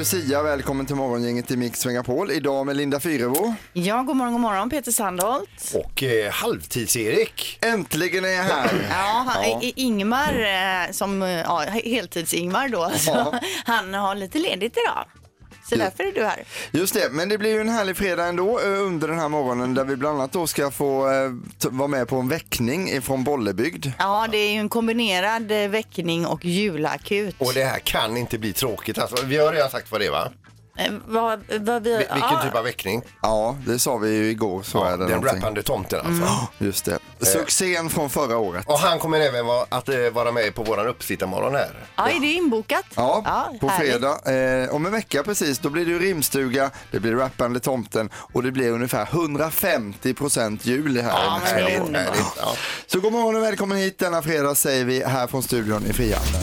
Lucia. Välkommen till morgongänget i Mix Megapol. Idag med Linda Fyrebo. Ja, god morgon, god morgon Peter Sandholt. Och eh, halvtids-Erik. Äntligen är jag här. Ja, han, Ja. Ingmar, eh, som eh, ja, heltids-Ingmar då, Ja. han har lite ledigt idag. Så därför är du här. Just det, men det blir ju en härlig fredag ändå eh, under den här morgonen där vi bland annat då ska få eh, vara med på en väckning från Bollebygd. Ja, det är ju en kombinerad eh, väckning och julakut. Och det här kan inte bli tråkigt. Alltså, vi har redan sagt vad det är va? Eh, vad, vad vi, Vi- Vilken ja, typ av väckning? Ja, det sa vi ju igår. Så är det den någonting. rappande tomten alltså. Just det. Succén från förra året. Och han kommer även vara, att eh, vara med på våran uppsittarmorgon här. Ja, är det inbokat? Ja, på härligt. fredag. Eh, om en vecka precis, då blir det ju rimstuga, det blir rappande tomten och det blir ungefär 150 procent jul här. Ja, men det är Megapol. underbart. Härligt, ja. Så god morgon och välkommen hit denna fredag säger vi här från studion i Frihamnen.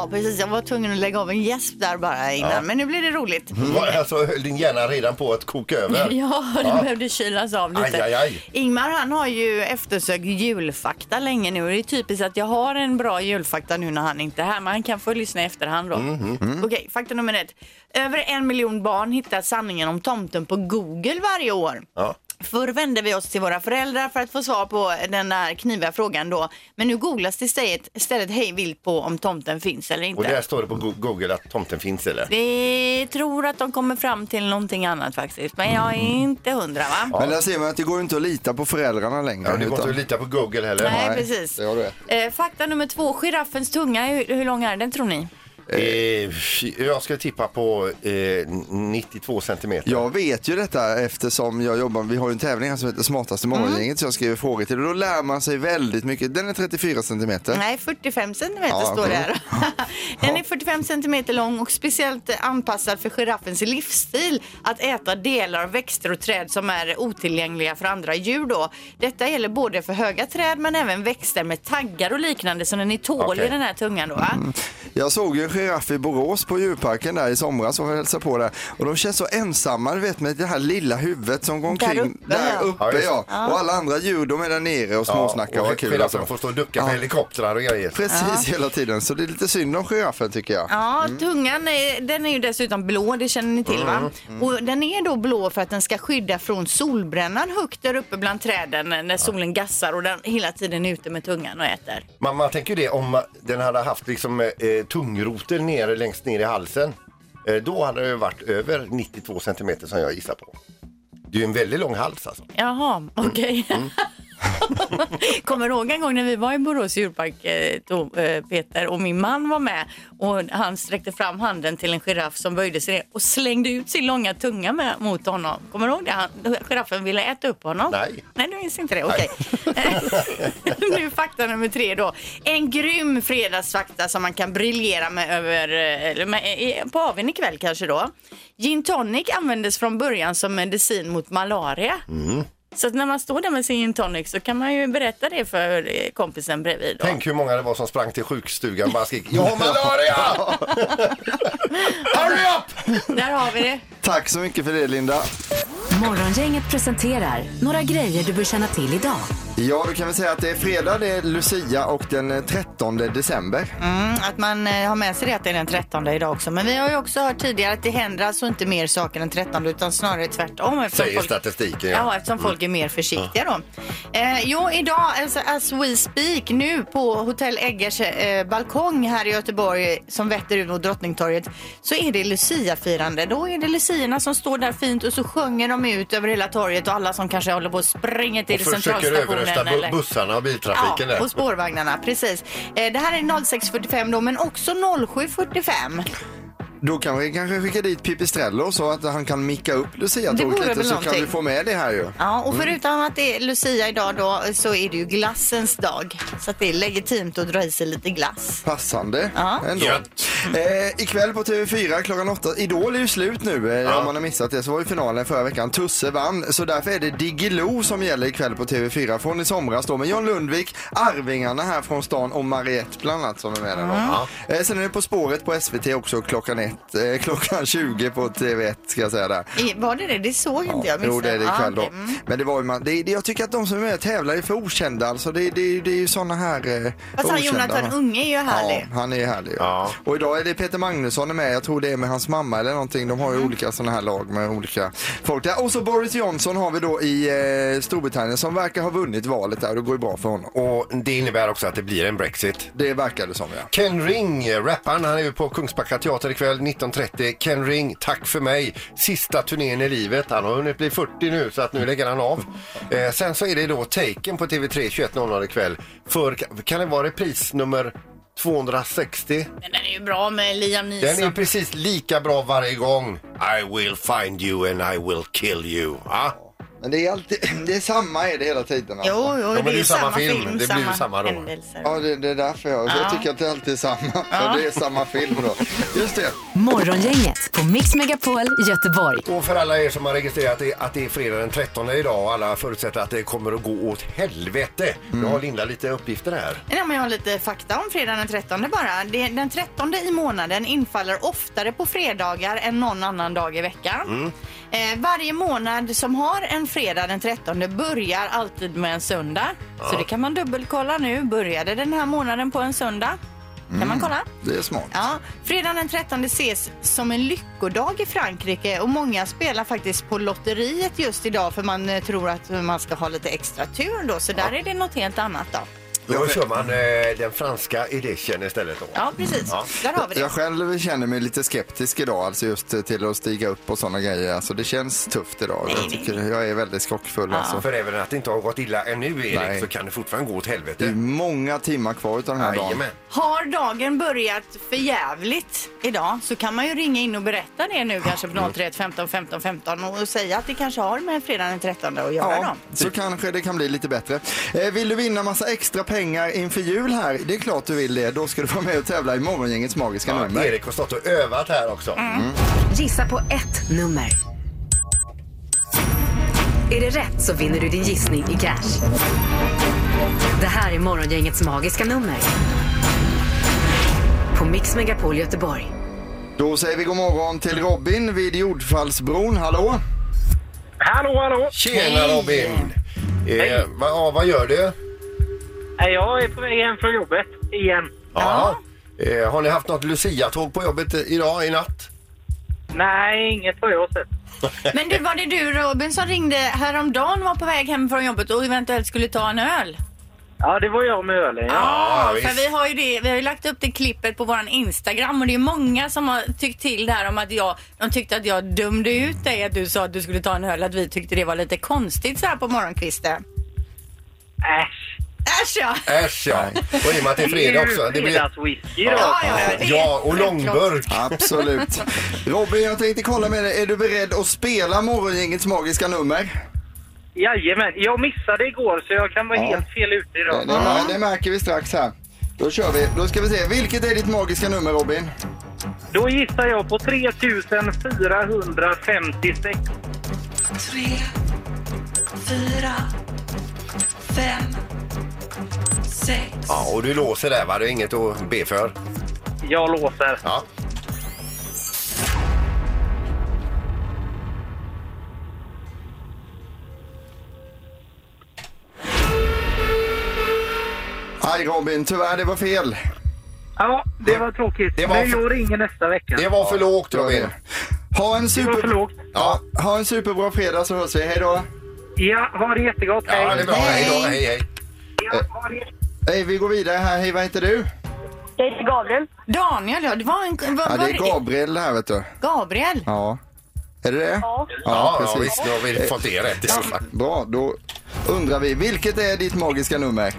Ja, precis. Jag var tvungen att lägga av en gäsp där bara innan, men nu blir det roligt. Var- Alltså höll din hjärna redan på att koka över? Ja, det behövde kylas av lite. Aj, aj, aj. Ingmar han har ju eftersökt julfakta länge nu och det är typiskt att jag har en bra julfakta nu när han inte är här, men han kan få lyssna i efterhand då. Mhm. Okej, fakta nummer ett. Över en miljon barn hittar sanningen om tomten på Google varje år. Ja. Förr vände vi oss till våra föräldrar för att få svar på den där kniviga frågan då. Men nu googlas det istället, istället hej vilt på om tomten finns eller inte. Och där står det på Go- Google att tomten finns eller? Vi tror att de kommer fram till någonting annat faktiskt, men jag är inte hundra va? Men där ser man att det går inte att lita på föräldrarna längre. Ja, det går inte utan- att lita på Google heller. Nej, Nej, precis. det har du rätt. Eh, fakta nummer två, giraffens tunga, hur, hur lång är den tror ni? Eh, jag ska tippa på eh, 92 centimeter. Jag vet ju detta eftersom jag jobbar, vi har ju en tävling här som heter Smartaste morgongänget så jag skriver frågor till och då lär man sig väldigt mycket. Den är 34 centimeter. Nej, 45 centimeter Ja, står det här. Den är 45 centimeter lång och speciellt anpassad för giraffens livsstil att äta delar av växter och träd som är otillgängliga för andra djur då. Detta gäller både för höga träd men även växter med taggar och liknande så den är tålig Okej. den här tungan då. Va? Jag såg ju en giraff i Borås på djurparken där i somras och hälsade på där. Och de känns så ensamma, du vet med det här lilla huvudet som går omkring Där uppe, där ja. uppe. Ja. Ja, Och alla andra djur de är där nere och småsnackar och har kul. och så. får stå och ducka för helikoptrar och grejer. Precis hela tiden, så det är lite synd om giraffen tycker jag. Ja, tungan är, den är ju dessutom blå, det känner ni till va? Och den är då blå för att den ska skydda från solbrännan högt där uppe bland träden när solen gassar och den hela tiden är ute med tungan och äter. Man, man tänker ju det om den hade haft liksom, eh, tungrotor nere längst ner i halsen. Eh, då hade det varit över 92 centimeter som jag gissar på. Det är ju en väldigt lång hals alltså. Jaha, okej. Kommer du ihåg en gång när vi var i Borås djurpark, eh, eh, Peter, och min man var med och han sträckte fram handen till en giraff som böjde sig ner och slängde ut sin långa tunga med, mot honom. Kommer du ihåg det? Han, giraffen ville äta upp honom. Nej. Nej, du minns inte det. Okej. nu fakta nummer tre då. En grym fredagsfakta som man kan briljera med över, med, på aven ikväll kanske då. Gin tonic användes från början som medicin mot malaria. Så att när man står där med sin gin tonic så kan man ju berätta det för eh, kompisen bredvid. Då. Tänk hur många det var som sprang till sjukstugan och bara skrek Jag har malaria! Hurry up! Där har vi det. Tack så mycket för det Linda. Morgongänget presenterar några grejer du bör känna till idag. Ja, då kan vi säga att det är fredag, det är Lucia och den eh, 13 december. Mm, att man eh, har med sig det att det är den 13 idag också. Men vi har ju också hört tidigare att det händer alltså inte mer saker den 13 utan snarare tvärtom. Säger statistiken, ja. Ja, eftersom folk är mer försiktiga då. Eh, jo, idag, alltså, as we speak, nu på Hotell Eggers eh, balkong här i Göteborg som vetter ut mot Drottningtorget så är det Lucia-firande. Då är det Luciorna som står där fint och så sjunger de ut över hela torget och alla som kanske håller på att springa till Och försöker centralstationen. överrösta bu- bussarna och biltrafiken Ja, där. och spårvagnarna, precis. Eh, det här är 06.45 då, men också 07.45. Då kan vi kanske skicka dit Pipistrello så att han kan micka upp Det Lucia-tåget lite så kan någonting. vi få med det här ju. Ja, och förutom att det är Lucia idag då så är det ju glassens dag. Så att det är legitimt att dra i sig lite glass. Passande Ja. ändå. Gött. Eh, ikväll på TV4 klockan åtta. Idol är ju slut nu. Eh, Om man har missat det så var ju finalen förra veckan. Tusse vann. Så därför är det Diggiloo som gäller ikväll på TV4 från i somras då med John Lundvik, Arvingarna här från stan och Mariette bland annat som är med där då. Ja. Eh, sen är det På spåret på SVT också klockan är ett, eh, klockan 20 på TV1 ska jag säga där. I- Var det det? Det såg inte jag. jo, det är det ikväll då. okej. Mm. Men det var ju man, det, det, jag tycker att de som är med och tävlar är för okända alltså. Det, det, det är ju såna här eh, Fast han okända, Jonathan? Unge är ju härlig. Ja, han är härlig. Ja. Ja. Och idag är det Peter Magnusson är med. Jag tror det är med hans mamma eller någonting. De har ju olika sådana här lag med olika folk där. Och så Boris Johnson har vi då i eh, Storbritannien som verkar ha vunnit valet där. Det går ju bra för honom. Och det innebär också att det blir en Brexit. Det verkar det som ja. Ken Ring, eh, rapparen, han är ju på Kungsbacka teater ikväll 19.30. Ken Ring, tack för mig. Sista turnén i livet. Han har hunnit bli 40 nu så att nu lägger han av. Eh, sen så är det då Taken på TV3 21.00 ikväll. För, kan det vara repris nummer 260? Men den är ju bra med Liam Den är Neeson. precis lika bra varje gång. I will find you and I will kill you. Ja? Men det är alltid, det är samma är det hela tiden alltså. Jo, jo, men det är är samma samma film. film, Det blir samma, ju samma då. händelser. Ja, det, det är därför jag, jag tycker att det alltid är samma. För det är samma film då. Just det. Morgongänget på Mix Megapol Göteborg. Och för alla er som har registrerat det, att det är fredag den 13 idag och alla förutsätter att det kommer att gå åt helvete. Nu har Linda lite uppgifter här. Ja, men jag har lite fakta om fredagen den 13 bara. Det, den 13 i månaden infaller oftare på fredagar än någon annan dag i veckan. Eh, varje månad som har en fredag den 13 börjar alltid med en söndag. Så det kan man dubbelkolla nu. Började den här månaden på en söndag? Kan man kolla? Det är smart. Ja, fredagen den 13 ses som en lyckodag i Frankrike och många spelar faktiskt på lotteriet just idag för man eh, tror att man ska ha lite extra tur då. Så där är det något helt annat då. Då kör man eh, den franska edition istället då. Ja, precis. Ja. Där har vi det. Jag själv känner mig lite skeptisk idag, alltså just till att stiga upp och sådana grejer. Alltså det känns tufft idag. Nej, jag, nej, tycker, jag är väldigt skockfull alltså. För även att det inte har gått illa ännu Erik Nej. så kan det fortfarande gå åt Det är helvete. många timmar kvar utav den här dagen. Jajamän. Har dagen börjat för jävligt idag så kan man ju ringa in och berätta det nu kanske på 031 15 15 15 och säga att det kanske har med fredagen den 13 att göra Ja, då. så kanske det kan bli lite bättre. Eh, vill du vinna massa extra pengar inför jul här? Det är klart du vill det. Då ska du vara med och tävla i Morgongängets magiska Ja, nummer. Erik har stått och övat här också. Gissa på ett nummer. Är det rätt så vinner du din gissning i cash. Det här är Morgongängets magiska nummer. På Mix Megapol Göteborg. Då säger vi god morgon till Robin vid Jordfallsbron. Hallå? Hallå, hallå! Tjena Robin! Eh, va, ja, vad gör du? Nej, Jag är på väg hem från jobbet igen. Ja. Eh, har ni haft något Lucia-tåg på jobbet eh, idag i natt? Nej, inget vad jag har sett. Men du, var det du Robin som ringde häromdagen var på väg hem från jobbet och eventuellt skulle ta en öl? Ja, det var jag med ölen. Ja. Ja, för vi har ju det, vi har ju lagt upp det klippet på våran Instagram och det är många som har tyckt till där om att jag, de tyckte att jag dömde ut dig att du sa att du skulle ta en öl, att vi tyckte det var lite konstigt så här på morgonkvisten. Äsch! Äsch ja! Äsch ja. Och i och med att det är fredag också. Det blir... fredagswhisky då. Ja, ja, ja, det är Ja, och långburk. Absolut. Robin, jag tänkte kolla med dig. Är du beredd att spela Morgongängets magiska nummer? Jajamän, jag missade igår så jag kan vara Ja. helt fel ute Det, idag. det, det märker vi strax här. Då kör vi. Då ska vi se. Vilket är ditt magiska nummer Robin? Då gissar jag på 3456. tre, fyra, fem, sex. Ja, och du låser där va? Det är inget att be för. Jag låser. Ja. Aj Robin, tyvärr det var fel. Ja, det var tråkigt. det var Men jag ringer nästa vecka. Det var för lågt Robin. det. Ha en, Det var för super... lågt. ja, ha en superbra fredag så hörs vi. Hej då. Ja, ha det jättegott. Hej. Ja, det är bra. Hej då. Hej, hej. Ja, ha det Hej, vi går vidare här. Hej, vad heter du? Jag heter Gabriel. Daniel, ja det var en... Var, Ja, det är Gabriel det här vet du. Gabriel. Ja. Är det det? Ja. Ja, ja, visst. Nu har vi fått det rätt i alla fall. Bra, då undrar vi. Vilket är ditt magiska nummer?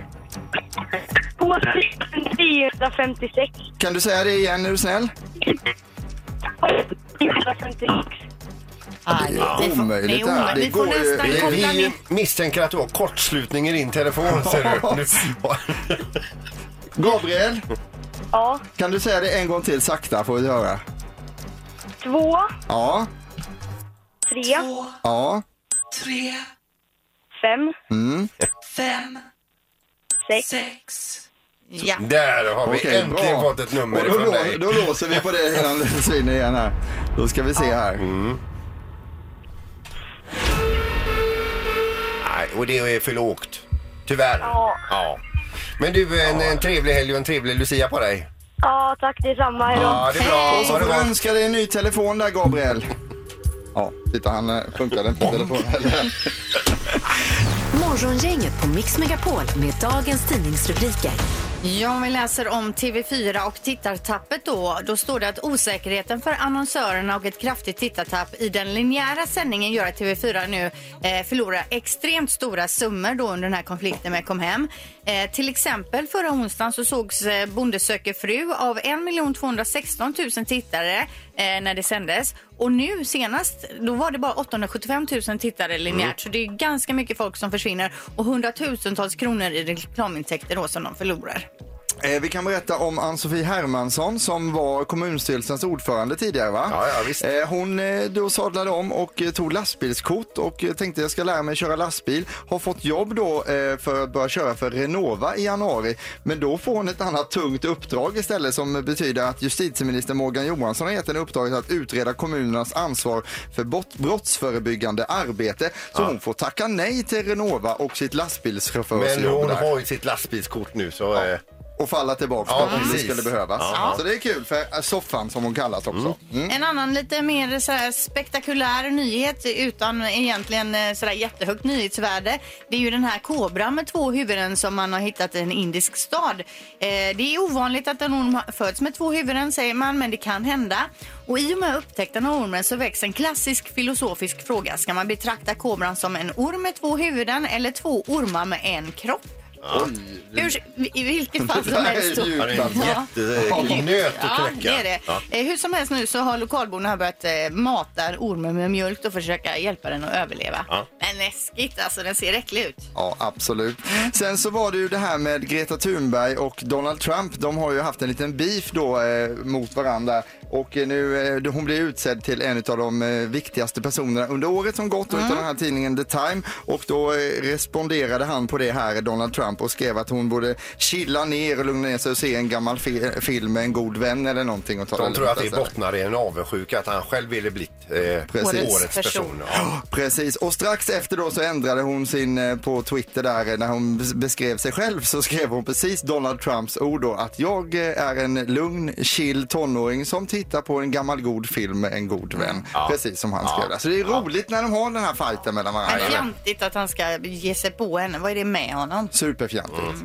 456. Kan du säga det igen, är du snäll? 456. Det är omöjligt det är det här. Det går ju- Vi, vi misstänker att du har kortslutning i din telefon ser du. Nu- Gabriel, Ja. kan du säga det en gång till sakta får vi höra? 2, Ja, 3, Två, ja, tre, 5, mm. fem, Sex. sex. Ja. Där har vi Okej, äntligen bra. fått ett nummer Och då, ifrån lå- dig. då låser vi på det innan det försvinner igen här. Då ska vi se här. Och det är för lågt. Tyvärr. Ja. ja. Men du, en, en trevlig helg och en trevlig Lucia på dig. Ja, tack detsamma. Hej då. Ja, det är bra. Och så Ha det får du gott. önska dig en ny telefon där Gabriel. Ja, titta han eh, funkade inte på telefonen heller. Morgongänget på Mix Megapol med dagens tidningsrubriker. Ja, om vi läser om TV4 och tittartappet då. Då står det att osäkerheten för annonsörerna och ett kraftigt tittartapp i den linjära sändningen gör att TV4 nu eh, förlorar extremt stora summor då under den här konflikten med Comhem. Eh, till exempel förra onsdagen så sågs eh, Bonde söker fru av 1 216 000 tittare eh, när det sändes. Och nu senast, då var det bara 875 000 tittare linjärt. Så det är ganska mycket folk som försvinner och hundratusentals kronor i reklamintäkter då som de förlorar. Eh, Vi kan berätta om Ann-Sofie Hermansson som var kommunstyrelsens ordförande tidigare. Va? Ja, ja, visst. Eh, Hon eh, då sadlade om och tog lastbilskort och tänkte jag ska lära mig köra lastbil. Har fått jobb då för att börja köra för Renova i januari. Men då får hon ett annat tungt uppdrag istället som betyder att justitieminister Morgan Johansson har gett henne uppdraget att utreda kommunernas ansvar för brott- brottsförebyggande arbete. Så hon får tacka nej till Renova och sitt lastbilschaufförsjobb Men hon där har ju sitt lastbilskort nu så... Eh, och falla tillbaka Ja, om det precis. skulle behövas. Ja. Så det är kul för äh, soffan som hon kallas också. Mm. En annan lite mer så här spektakulär nyhet utan egentligen eh, så där jättehögt nyhetsvärde. Det är ju den här kobran med två huvuden som man har hittat i en indisk stad. Eh, det är ovanligt att en orm föds med två huvuden säger man, men det kan hända. Och i och med upptäckten av ormen så väcks en klassisk filosofisk fråga. Ska man betrakta kobran som en orm med två huvuden eller två ormar med en kropp? Hur, I vilket fall Det som helst. så- han är en Ja. jättenöt att Ja, knäcka. det är det. Eh, hur som helst nu så har lokalborna här börjat eh, mata ormen med mjölk och försöka hjälpa den att överleva. Ja. Men läskigt alltså, den ser äcklig ut. Ja, absolut. Sen så var det ju det här med Greta Thunberg och Donald Trump. De har ju haft en liten beef då eh, mot varandra och eh, nu eh, hon blev utsedd till en av de eh, viktigaste personerna under året som gått mm. utav den här tidningen The Time och då responderade han på det här, Donald Trump, och skrev att hon borde chilla ner och lugna ner sig och se en gammal fi- film med en god vän eller någonting och ta De tror att det bottnar i en avundsjuka, att han själv ville blivit eh, Precis. årets person. Ja. Precis, och strax efter då så ändrade hon sin på Twitter där när hon bes- beskrev sig själv så skrev hon precis Donald Trumps ord då att jag är en lugn, chill tonåring som tittar på en gammal god film med en god vän. Precis som han skrev där. Så det är roligt när de har den här fighten mellan Men varandra. fjantigt att han ska ge sig på henne. Vad är det med honom? Superfjantigt.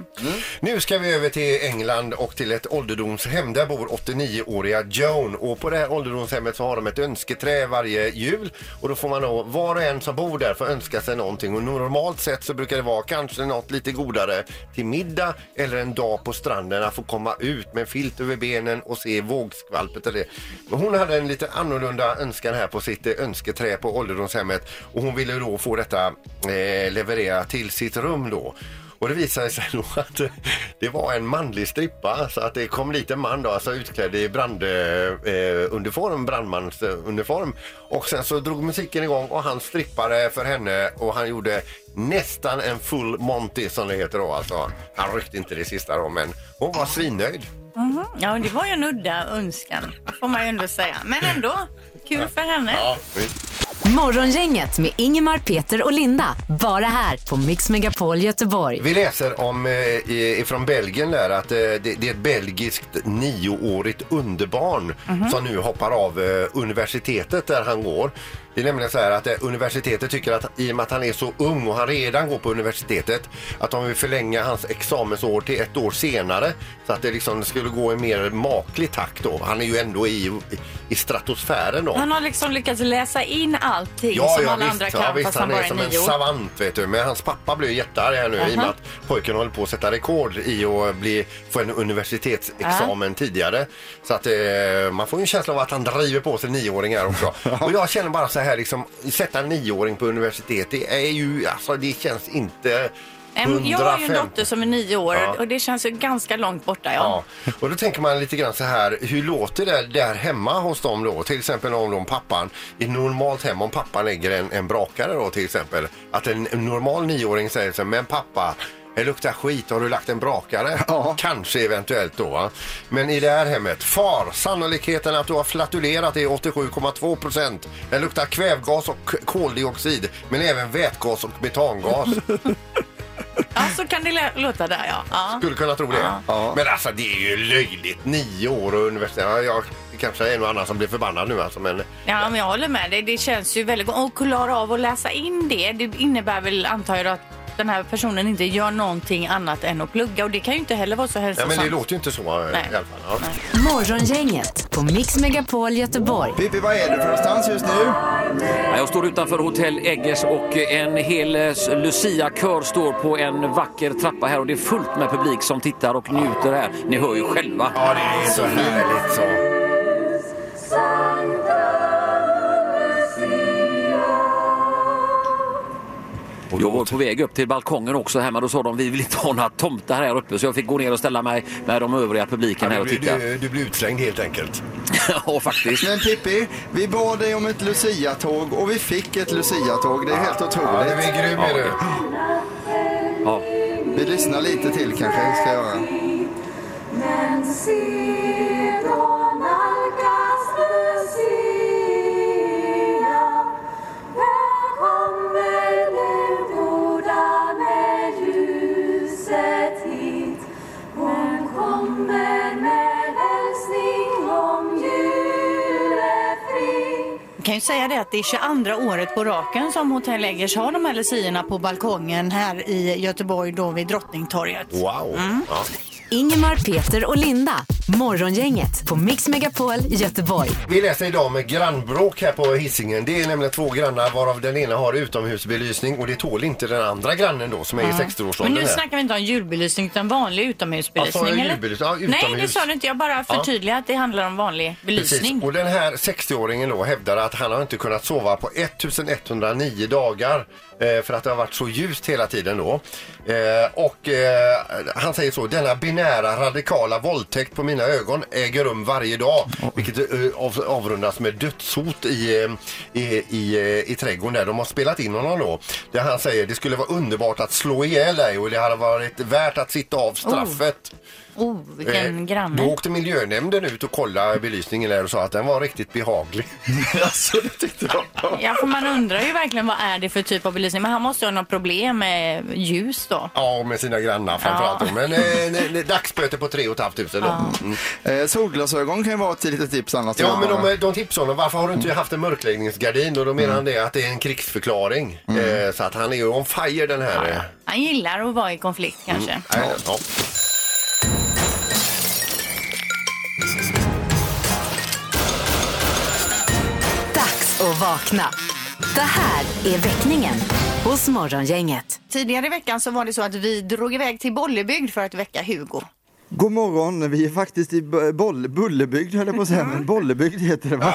Nu ska vi över till England och till ett ålderdomshem. Där bor 89-åriga Joan och på det här ålderdomshemmet så har de ett önsketrä varje jul och då får man då var och en som bor där får önska sig någonting och normalt sett så brukar det vara kanske något lite godare till middag eller en dag på stranden att få komma ut med en filt över benen och se vågskvalpet eller det. Men hon hade en lite annorlunda önskan här på sitt eh, önsketrä på ålderdomshemmet och hon ville då få detta eh, levererat till sitt rum då. Och det visade sig då att eh, det var en manlig strippa så att det kom dit en man då, alltså utklädd i branduniform, eh, eh brandmansuniform. Och sen så drog musiken igång och han strippade för henne och han gjorde nästan en full Monty som det heter då alltså. Han ryckte inte det sista då men hon var svinnöjd. Ja, det var ju en udda önskan, får man ju ändå säga. Men ändå, kul för henne. Ja, visst. Morgongänget med Ingemar, Peter och Linda. Bara här på Mix Megapol Göteborg. Vi läser om eh, ifrån Belgien där att eh, det, det är ett belgiskt nioårigt underbarn som nu hoppar av eh, universitetet där han går. Det är nämligen så här att eh, universitetet tycker att i och med att han är så ung och han redan går på universitetet att de vill förlänga hans examensår till ett år senare så att det liksom skulle gå i mer maklig takt då. Han är ju ändå i, i stratosfären då. Han har liksom lyckats läsa in allting som alla andra kan ja, visst, fast han han bara är är som en nio år. savant vet du. Men hans pappa blev jättearg här nu i och med att pojken håller på att sätta rekord i att bli, få en universitetsexamen tidigare. Så att eh, man får ju en känsla av att han driver på sig nioåringar också. Och jag känner bara så här liksom, sätta en nioåring på universitet, det är ju, alltså det känns inte Jag har ju en 150. dotter som är nio år Ja. och det känns ju ganska långt borta. Ja. Ja, och då tänker man lite grann så här, hur låter det där hemma hos dem då? Till exempel om de pappan, i normalt hem, om pappan lägger en, en brakare då till exempel, att en, en normal nioåring säger så här, men pappa, Det luktar skit. Har du lagt en brakare? Ja. Kanske eventuellt då. Va? Men i det här hemmet, far, sannolikheten att du har flatulerat är 87,2 procent. Den luktar kvävgas och k- koldioxid, men även vätgas och metangas. Ja, så kan det lä- låta där ja. ja. Skulle kunna tro det. Ja. Men alltså det är ju löjligt. Nio år och universitet. Ja, jag, det kanske är en och annan som blir förbannad nu alltså. Men Ja, men jag håller med dig. Det känns ju väldigt. Och klara av att läsa in det, det innebär väl, antar jag, att den här personen inte gör någonting annat än att plugga. Och det kan ju inte heller vara så Ja, hälsosamt. men det låter ju inte så eh, Nej. i alla fall. Ja. Morgongänget på Mix Megapol Göteborg. Pippi, vad är du för någonstans just nu? Ja, Jag står utanför hotell Eggers och en hel eh, Lucia-kör står på en vacker trappa här och det är fullt med publik som tittar och njuter här. Ni hör ju själva. ja, det är så härligt så. Jag var på väg upp till balkongen också här men då sa de vi vill inte ha några tomtar här uppe så jag fick gå ner och ställa mig med de övriga publiken här Ja, och titta. du, du blir utslängd helt enkelt. Ja, faktiskt. Men Pippi, vi bad dig om ett Lucia-tåg och vi fick ett Lucia-tåg. Det är helt Ja, du otroligt. är grym är du. Ja. Vi lyssnar lite till kanske, ska göra. Jag kan säga det att det är 22 året på raken som Hotell Eggers har de här luciorna på balkongen här i Göteborg då vid Drottningtorget. Wow. Mm. Ja. Ingemar, Peter och Linda. Morgongänget på Mix Megapol Göteborg. Vi läser idag med grannbråk här på Hisingen. Det är nämligen två grannar varav den ena har utomhusbelysning och det tål inte den andra grannen då som är i Men 60-årsåldern. nu här. snackar vi inte om julbelysning utan vanlig utomhusbelysning. Alltså, eller? julbelysning, ja, Nej, utomhus. det sa du inte. Jag bara förtydligar att det handlar om vanlig belysning. Precis. Och den här 60-åringen då hävdar att han har inte kunnat sova på 1109 dagar eh, för att det har varit så ljust hela tiden då. Eh, och eh, han säger så, denna binära radikala våldtäkt på mina ögon äger rum varje dag. Vilket eh, av, avrundas med dödshot i, eh, i, i, eh, i trädgården där. De har spelat in honom då. Där han säger det skulle vara underbart att slå ihjäl dig och det hade varit värt att sitta av straffet. Oh, vilken Eh, granne. Då åkte miljönämnden ut och kollade belysningen där och sa att den var riktigt behaglig. alltså, det tyckte jag. Ja, för man undrar ju verkligen vad är det för typ av belysning. Men han måste ju ha något problem med ljus då. Ja, med sina grannar framförallt. Ja. Men eh, ne- ne- dagsböter på 3 500 då. Mm. Eh, solglasögon kan ju vara ett litet tips annars. Ja, men de, de tipsar honom. Varför har du inte haft en mörkläggningsgardin? Och då menar han det att det är en krigsförklaring. Eh, så att han är ju on fire den här. eh. Han gillar att vara i konflikt kanske. Nej, ja. Dags att vakna. Det här är väckningen hos Morgongänget. Tidigare i veckan så var det så att vi drog iväg till Bollebygd för att väcka Hugo. God morgon, vi är faktiskt i Boll, Bullerbygd höll jag på att säga, men Bollebygd heter det va?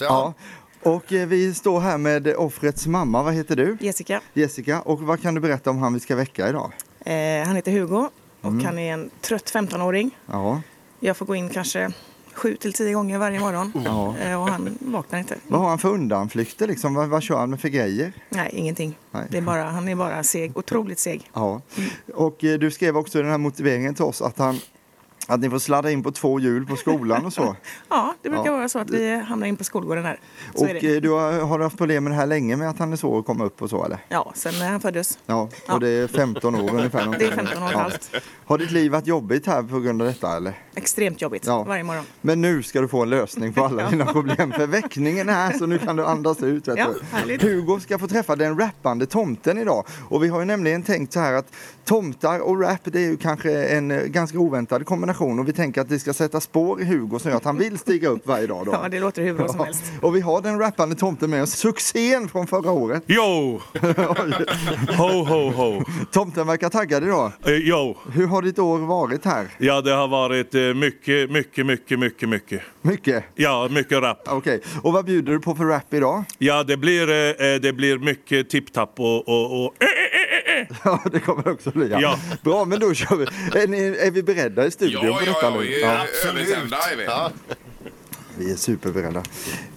Ja. Och eh, vi står här med offrets mamma, vad heter du? Jessica. Jessica, och vad kan du berätta om han vi ska väcka idag? Eh, han heter Hugo och han är en trött 15-åring. Ja, Jag får gå in kanske sju till tio gånger varje morgon Ja. eh, och han vaknar inte. vad har han för undanflykter liksom? Vad, vad kör han med för grejer? Nej, ingenting. Nej. Det är bara, han är bara seg, otroligt seg. Ja, och eh, du skrev också i den här motiveringen till oss att han att ni får sladda in på två hjul på skolan och så. Ja, det brukar Ja. vara så att vi hamnar in på skolgården här. Så Och eh, du har, har du haft problem med det här länge med att han är svår att komma upp och så eller? Ja, sen när han föddes. Ja, Ja. och det är 15 år ungefär. Det är 15 år och ett halvt. Har ditt liv varit jobbigt här på grund av detta eller? Extremt jobbigt Ja. varje morgon. Men nu ska du få en lösning på alla dina problem för väckningen är här så nu kan du andas ut. Vet Ja, härligt. Hugo ska få träffa den rappande tomten idag och vi har ju nämligen tänkt så här att tomtar och rap det är ju kanske en eh, ganska oväntad kombination och vi tänker att det ska sätta spår i Hugo som gör att han vill stiga upp varje dag. Då. Ja, det låter hur bra som helst. Och vi har den rappande tomten med oss, succén från förra året. Jo! Ho, ho, ho. Tomten verkar taggad idag. Eh, Jo, Hur har ditt år varit här? ja det har varit eh, mycket, mycket, mycket, mycket, mycket. Mycket? Ja, mycket rap. Okej, och vad bjuder du på för rap idag? Ja, det blir, eh, eh, det blir mycket tipp-tapp och... och, och Ja, det kommer också bli. Ja. Ja. Bra, men då kör vi. Är, ni, är vi beredda i studion Ja, på ja, detta ja, nu? är vi. Ja. Vi är superberedda.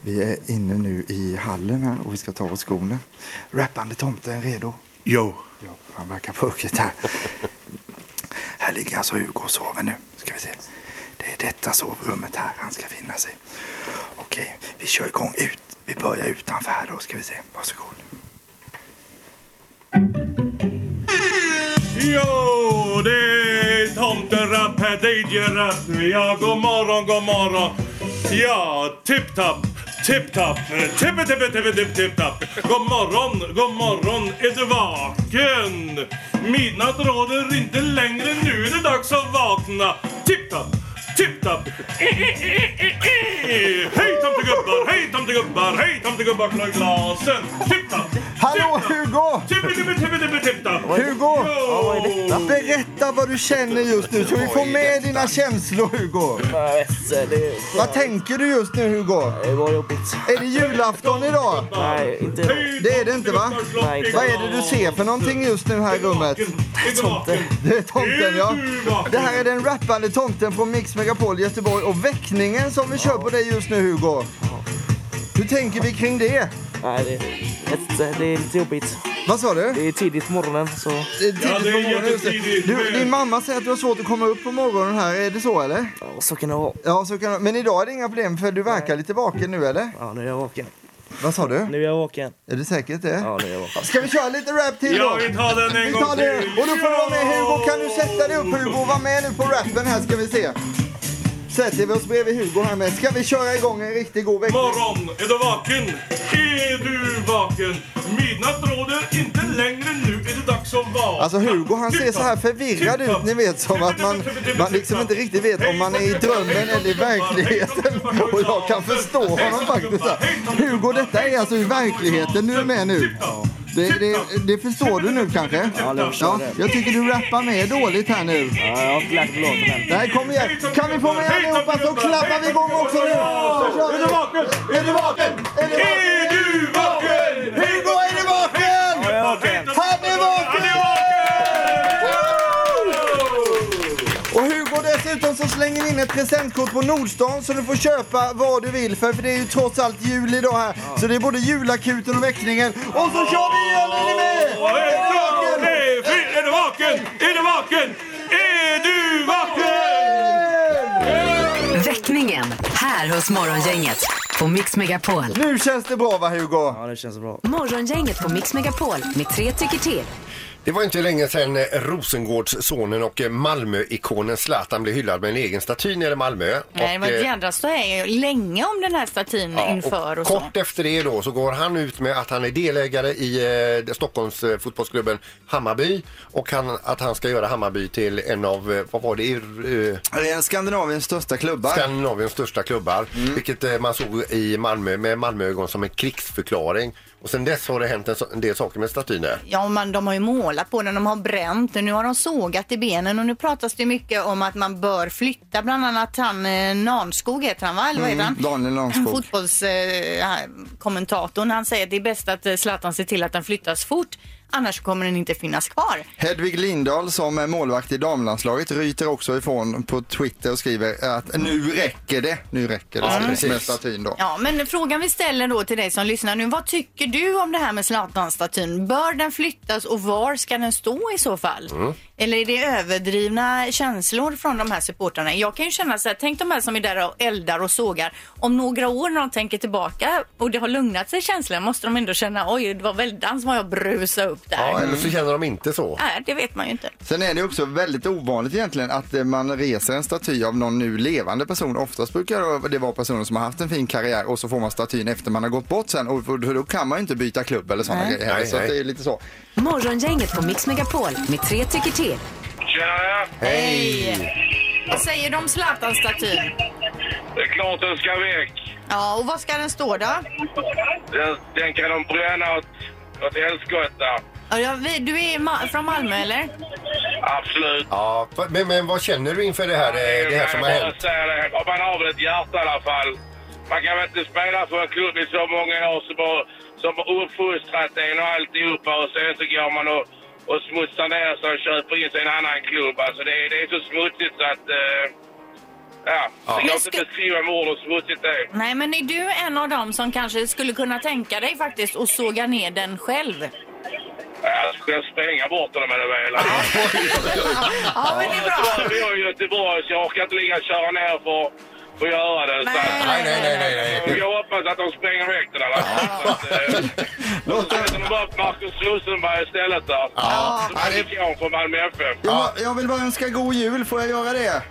Vi är inne nu i hallen här och vi ska ta av oss skorna. Rappande tomten redo. Jo. Ja, han verkar purkigt här. Här ligger alltså Hugo och sover nu. Ska vi se. Det är detta sovrummet här han ska finna sig. Okej, vi kör igång ut. Vi börjar utanför här då ska vi se. Varsågod. Jo, det är tomterapp här, DJ-rapp. Ja, god morgon, god morgon. Ja, tipp-tapp, tipp-tapp, tippe-tippe-tippe-tipp-tipp-tapp. God morgon, god morgon, är du vaken? Midnatt råder inte längre, nu är det dags att vakna. Tipp-tapp. Hej tomtegubbar, hej tomtegubbar, hej tomtegubbar, i glasen. Tipp-tapp, Hallå Hugo! tippe-tippe-tippe-tippe-tipp-tapp. Hugo! Berätta vad du känner just nu så vi får med dina känslor Hugo. Vad tänker du just nu Hugo? det var jobbigt. Är det julafton idag? Nej, inte. Det är det inte va? Nej, inte Vad är det du ser för någonting just nu här i rummet? Tomte. Det är tomten ja. Det här är den rappande tomten från Mix Megapol Göteborg och väckningen som vi kör på dig just nu Hugo. Hur tänker vi kring det? Nej, det, ett, det är lite jobbigt. Vad sa du? Det är tidigt på morgonen så... Det är tidigt Ja, det är på morgonen, just det. Du, din mamma säger att du har svårt att komma upp på morgonen här, är det så eller? Ja, så kan det vara. Ja, så kan det- Men idag är det inga problem för du verkar lite vaken nu eller? Ja, nu är jag vaken. Vad sa du? Nu är jag vaken. Är det säkert det? Ja, nu är jag vaken. Ska vi köra lite rap till då? Ja, vi tar den en Vi gång tar det. till. Och då får du vara med Hugo. Kan du sätta dig upp Hugo och vara med nu på rappen här ska vi se. Sätter vi oss bredvid Hugo här med. Ska vi köra igång en riktigt god vecka? Morgon, är du vaken? Är du vaken? Midnatt råder inte längre, nu är det dags att vara. Alltså Hugo han ser så här förvirrad ut ni vet som att man, man liksom inte riktigt vet om man är i drömmen eller i verkligheten. Och jag kan förstå honom faktiskt. Hugo detta är alltså i verkligheten du är med nu. Det, det, det förstår du nu kanske? Ja, det förstår jag. jag tycker du rappar med dåligt här nu. Ja, jag har inte lärt mig låten. Nej, kom igen! Kan vi få med allihopa så klappar vi igång också nu! Är du vaken? Är du vaken? Är du vaken? Slänger in ett presentkort på Nordstan så du får köpa vad du vill för, för det är ju trots allt jul idag här. Så det är både julakuten och väckningen. Och så kör vi igen! Är ni med? Är två, vaken? Är du vaken? Är du vaken? Är du vaken? Väckningen här hos Morgongänget på Mix Megapol. Nu känns det bra va Hugo? Ja, det känns bra. Morgongänget på Mix Megapol med tre tycker till. Det var inte länge sedan eh, Rosengårdssonen och eh, Malmö-ikonen Zlatan blev hyllad med en egen staty nere i Malmö. Nej, det var Och, ett eh, jädra ståhej länge om den här statyn Ja, inför och så. kort efter det då så går han ut med att han är delägare i eh, Stockholms eh, fotbollsklubben Hammarby och han, att han ska göra Hammarby till en av, eh, vad var det, eh, Det är en Skandinaviens största klubbar. Skandinaviens största klubbar. Mm. Vilket eh, man såg i Malmö med Malmöögon som en krigsförklaring. Och sen dess har det hänt en, så- en del saker med statyn där. Ja, men de har ju målat på den, de har bränt den, nu har de sågat i benen och nu pratas det mycket om att man bör flytta. Bland annat han eh, Nanskog heter han va? Eller vad heter han? Mm, Daniel Nanskog. Fotbollskommentatorn. han säger att det är bäst att eh, Zlatan ser till att den flyttas fort. Annars kommer den inte finnas kvar. Hedvig Lindahl som är målvakt i damlandslaget ryter också ifrån på Twitter och skriver att nu räcker det. Nu räcker det Ja, med statyn då. Ja, men frågan vi ställer då till dig som lyssnar nu. Vad tycker du om det här med Zlatan-statyn? Bör den flyttas och var ska den stå i så fall? Mm. Eller är det överdrivna känslor från de här supportrarna? Jag kan ju känna så här, tänk de här som är där och eldar och sågar. Om några år när de tänker tillbaka och det har lugnat sig känslan måste de ändå känna oj, det var väldans vad jag brusade upp där. Ja, eller så känner de inte så. Nej, det vet man ju inte. Sen är det också väldigt ovanligt egentligen att eh, man reser en staty av någon nu levande person. Oftast brukar det vara personer som har haft en fin karriär och så får man statyn efter man har gått bort sen och då kan man ju inte byta klubb eller sådana Nej. grejer. Nej, Så nej. det är lite så. Morgongänget på Mix Megapol med tre tycker till. Tjena! Hej! Vad säger du om Zlatan-statyn? Det är klart den ska väck. Ja, och vad ska den stå då? Den, den kan de bränna åt, åt helskotta. Ja, jag vet- du är ma- från Malmö eller? Absolut. Ja, men, men vad känner du inför det här, eh, det här som har Jag bara hänt? säger det. Man har väl ett hjärta i alla fall. Man kan väl inte spela för en klubb i så många år som har, som har uppfostrat en och alltihopa och sen så går man och, och smutsar ner sig och köper in sig i en annan klubb. Alltså det, det är så smutsigt så att... Eh, ja, det Men går ska- inte beskriva med ord hur smutsigt det är. Nej, men är du en av dem som kanske skulle kunna tänka dig faktiskt att såga ner den själv? Jag skulle spränga bort honom med det väl. Ja, men det är bra. Vi har ju Göteborg så jag orkar inte ligga och köra ner för, att göra det. Så att- Nej, nej, nej, nej, nej. Jag hoppas att de spränger väck den i alla fall. Eh, Då sätter de bara Marcus Rosenberg istället där. Ja. Som är ikon för Malmö FF. Jag, jag vill bara önska god jul, får jag göra det?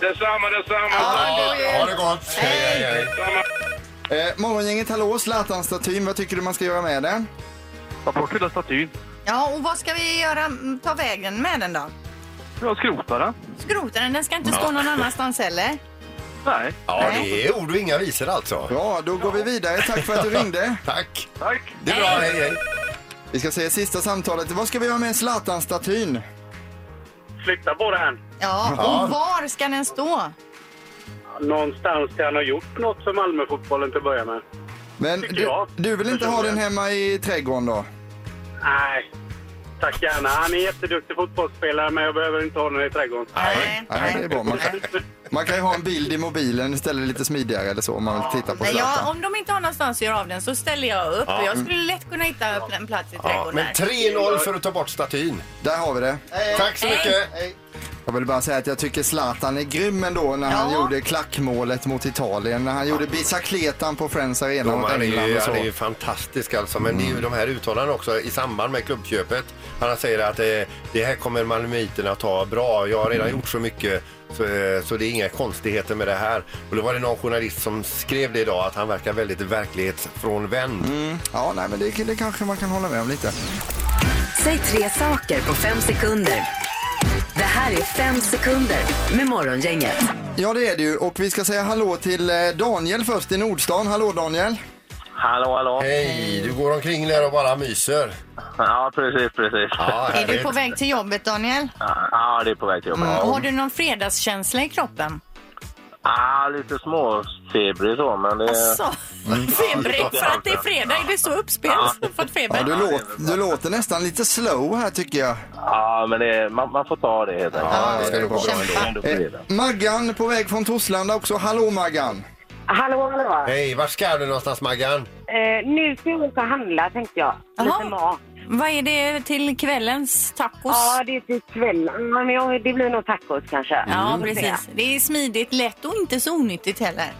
Detsamma, detsamma. Ja, ha det gott. Hej, hej, hej. Eh, morgongänget, hallå, Zlatan-statyn, vad tycker du man ska göra med den? Ta bort hela statyn. Ja, och vad ska vi göra? Ta vägen med den då? Jag skrotar den. Skrota den, den ska inte stå någon annanstans heller. Nej. Ja, det är ord och inga visor alltså. Bra, då går vi vidare. Tack för att du ringde. Tack. Tack. Det är bra, hej, hej. Vi ska se sista samtalet. Vad ska vi göra med Zlatan-statyn? Flytta på den. Ja, Ja. och var ska den stå? Någonstans där han har gjort något för Malmöfotbollen till att börja med. Men Tycker du, jag. du vill inte ha den hemma i trädgården då? Nej. Tack gärna. Han är jätteduktig fotbollsspelare men jag behöver inte ha den i trädgården. Nej, Nej, det är bra. Man kan, man kan ju ha en bild i mobilen istället lite smidigare eller så om man vill titta på Nej, ja, om de inte har någonstans att göra av den så ställer jag upp. Jag skulle lätt kunna hitta en plats i Ja, trädgården men där. 3-0 för att ta bort statyn. Där har vi det. Tack så Hej. mycket. Jag vill bara säga att jag tycker Zlatan är grym ändå när han Ja. gjorde klackmålet mot Italien. När han gjorde bicicletan på Friends Arena Ja, mot han, är England ju, och så. han är ju fantastisk alltså. Men det är ju de här uttalandena också i samband med klubbköpet. Han säger att eh, det här kommer malmöiterna att ta bra. Jag har redan gjort så mycket så, eh, så det är inga konstigheter med det här. Och då var det någon journalist som skrev det idag att han verkar väldigt verklighetsfrånvänd. Mm. Ja, nej, men det, det kanske man kan hålla med om lite. Säg tre saker på fem sekunder. Det här är fem sekunder med Morgongänget. Ja, det är det ju. Och vi ska säga hallå till eh, Daniel först i Nordstan. Hallå Daniel! Hallå, hallå. Hej, du går omkring där och bara myser. Ja, precis, precis. Ja, Är du härligt. på väg till jobbet, Daniel? Ja, det är på väg till jobbet. Mm. Har du någon fredagskänsla i kroppen? Ja, lite småfebrig så, men det... Alltså, febrig för att det är fredag. Är det så uppspel? Fått feber? Ja, du, låt, du låter nästan lite slow här tycker jag. Ja, men det, man, man får ta det helt enkelt. Ja, det ska det gå bra Det är ändå Eh, fredag. Maggan på väg från Torslanda också. Hallå Maggan! Hallå, hallå. Hej, vart ska du någonstans Maggan? Eh, nu ska jag ut och handla tänkte jag. Jaha. Lite mat. Vad är det till kvällens tacos? Ja, det är till kvällen. Men jag, det blir nog tacos kanske. Ja, Mm. precis. Det är smidigt, lätt och inte så onyttigt heller.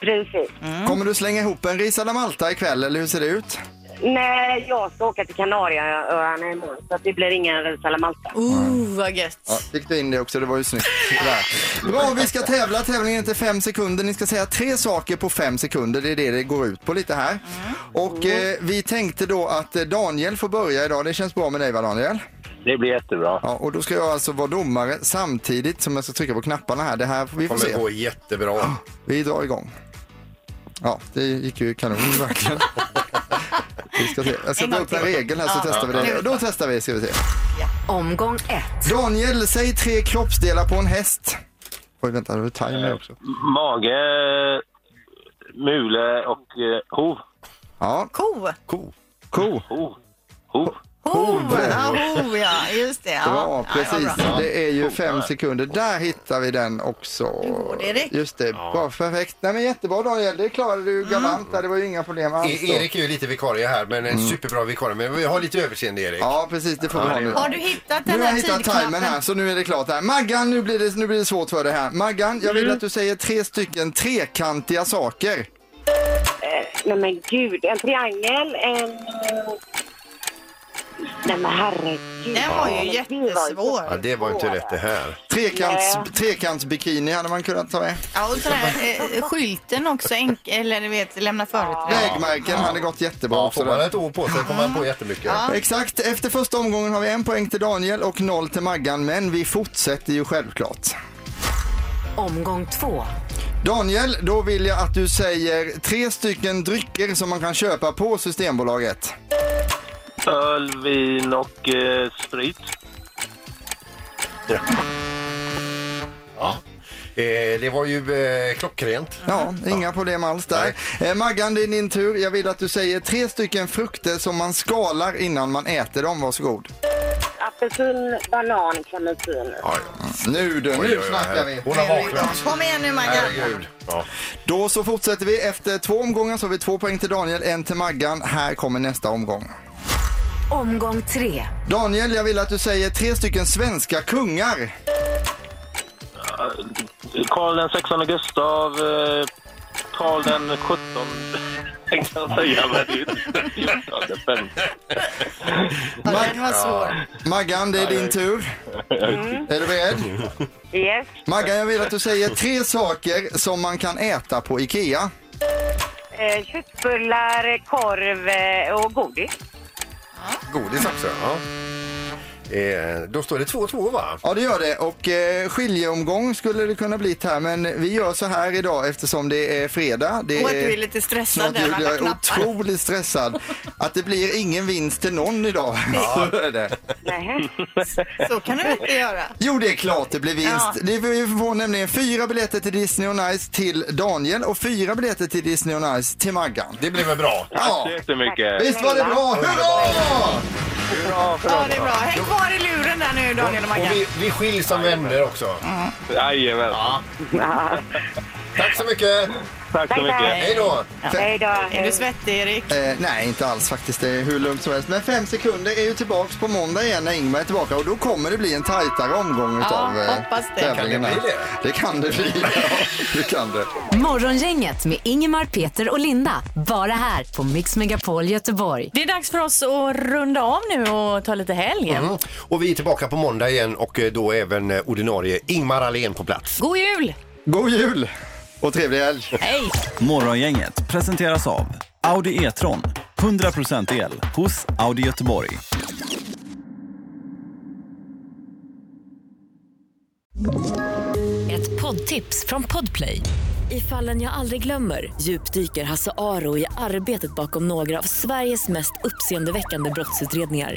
Precis. Kommer du slänga ihop en risad Malta ikväll eller hur ser det ut? Nej, jag ska åka till Kanarieöarna imorgon så att det blir ingen eller malta. Oh, vad gött. Ja, fick du in det också, det var ju snyggt. Där. Bra, vi ska tävla. Tävlingen är till fem sekunder. Ni ska säga tre saker på fem sekunder. Det är det det går ut på lite här. Och eh, vi tänkte då att eh, Daniel får börja idag. Det känns bra med dig va Daniel? Det blir jättebra. Ja, och då ska jag alltså vara domare samtidigt som jag ska trycka på knapparna här. Det här vi får kommer se. gå jättebra. Vi drar igång. Ja, det gick ju kanon verkligen. vi ska se. Jag ska En ta gång upp en regel här så Ja. testar vi det. Då testar vi, ska vi se. Omgång ett. Daniel, säg tre kroppsdelar på en häst. Oj, vänta, det är timer också. Mage, mule och eh, hov. Ja, Ko. ko. Ko. Hov. Hov. Hov. Ja, hov, ja. Just det. Ja. Bra, Ja, precis. ja, bra. Det är ju fem sekunder. Där hittar vi den också. går direkt. Just det, bra, perfekt. Nej, men jättebra Daniel, det klarade du galant där. Det var ju inga problem alls. E-. Erik är ju lite vikarie här, men en superbra vikarie. Men vi har lite överseende Erik. Ja, precis, det får vi ha nu. Har du hittat Nu den har jag här hittat timern här, så nu är det klart här. Maggan, nu blir det, nu blir det svårt för dig här. Maggan, jag vill att du säger tre stycken trekantiga saker. Eh, nej men gud, en triangel, en... Nej men herregud. Den var ju jättesvår. Ja, det var inte rätt det här. Trekants, trekantsbikini hade man kunnat ta med. Ja, och sån här eh, skylten också, enk eller du vet, lämna företräde. Vägmärken hade gått jättebra Ja, också. får man där. ett år på sig får man på jättemycket. Exakt, efter första omgången har vi en poäng till Daniel och noll till Maggan, men vi fortsätter ju självklart. Omgång två. Daniel, då vill jag att du säger tre stycken drycker som man kan köpa på Systembolaget. Öl, vin och eh, sprit. Ja. Eh, det var ju eh, klockrent. Ja, inga problem alls där. Eh, Maggan, det är din tur. Jag vill att du säger tre stycken frukter som man skalar innan man äter dem. Varsågod. Apelsin, banan, clementin. Ja, Nu du, Oj, oj, nu oj, snackar vi. Hon har vaknat. Kom igen nu Maggan. Herregud. Ja. Då så fortsätter vi. Efter två omgångar så har vi två poäng till Daniel, en till Maggan. Här kommer nästa omgång. Omgång tre. Daniel, jag vill att du säger tre stycken svenska kungar. Karl den 16 Gustav, eh, Karl den 17 tänkte jag säga, men det är svår. Maggan, det är din tur. Är du beredd? Yes. Maggan, jag vill att du säger tre saker som man kan äta på IKEA. Eh, köttbullar, korv eh, och godis. Godis också, ja. Eh, då står det 2-2 va? Ja, det gör det. Och eh, skiljeomgång skulle det kunna bli här, men vi gör så här idag eftersom det är fredag. Det Och att du är lite stressad snart Jag är otroligt stressad. Att det blir ingen vinst till någon idag. Så är det. Nej. Så kan du inte göra. Jo, det är klart det blir vinst. Ja. Det vi får nämligen fyra biljetter till Disney on Ice till Daniel och fyra biljetter till Disney on Ice till Maggan. Det blir väl bra? Ja, Tack så jättemycket. visst var det bra? Hurra! Bra för Ja, det är bra. Häng kvar i luren där nu, Daniel och Och Maggan. vi, vi skiljs som vänner också. Jajamän. Tack så mycket! Tack så mycket. Hej då! Hej då. Är du svettig, Erik? Eh, nej, inte alls faktiskt. Det är hur lugnt som helst. Men fem sekunder är ju tillbaks på måndag igen när Ingmar är tillbaka och då kommer det bli en tajtare omgång Ja, utav eh, hoppas det. tävlingen. Kan det bli här. Det kan det bli. Ja, det kan det. Morgongänget med Ingemar, Peter och Linda. Bara här på Mix Megapol Göteborg. Det är dags för oss att runda av nu och ta lite helg. Mm. Och vi är tillbaka på måndag igen och eh, då även eh, ordinarie Ingmar Ahlén på plats. God jul! God jul och trevlig helg. Hej! Morgongänget presenteras av Audi E-tron. 100% el hos Audi Göteborg. Ett poddtips från Podplay. I fallen jag aldrig glömmer djupdyker Hasse Aro i arbetet bakom några av Sveriges mest uppseendeväckande brottsutredningar.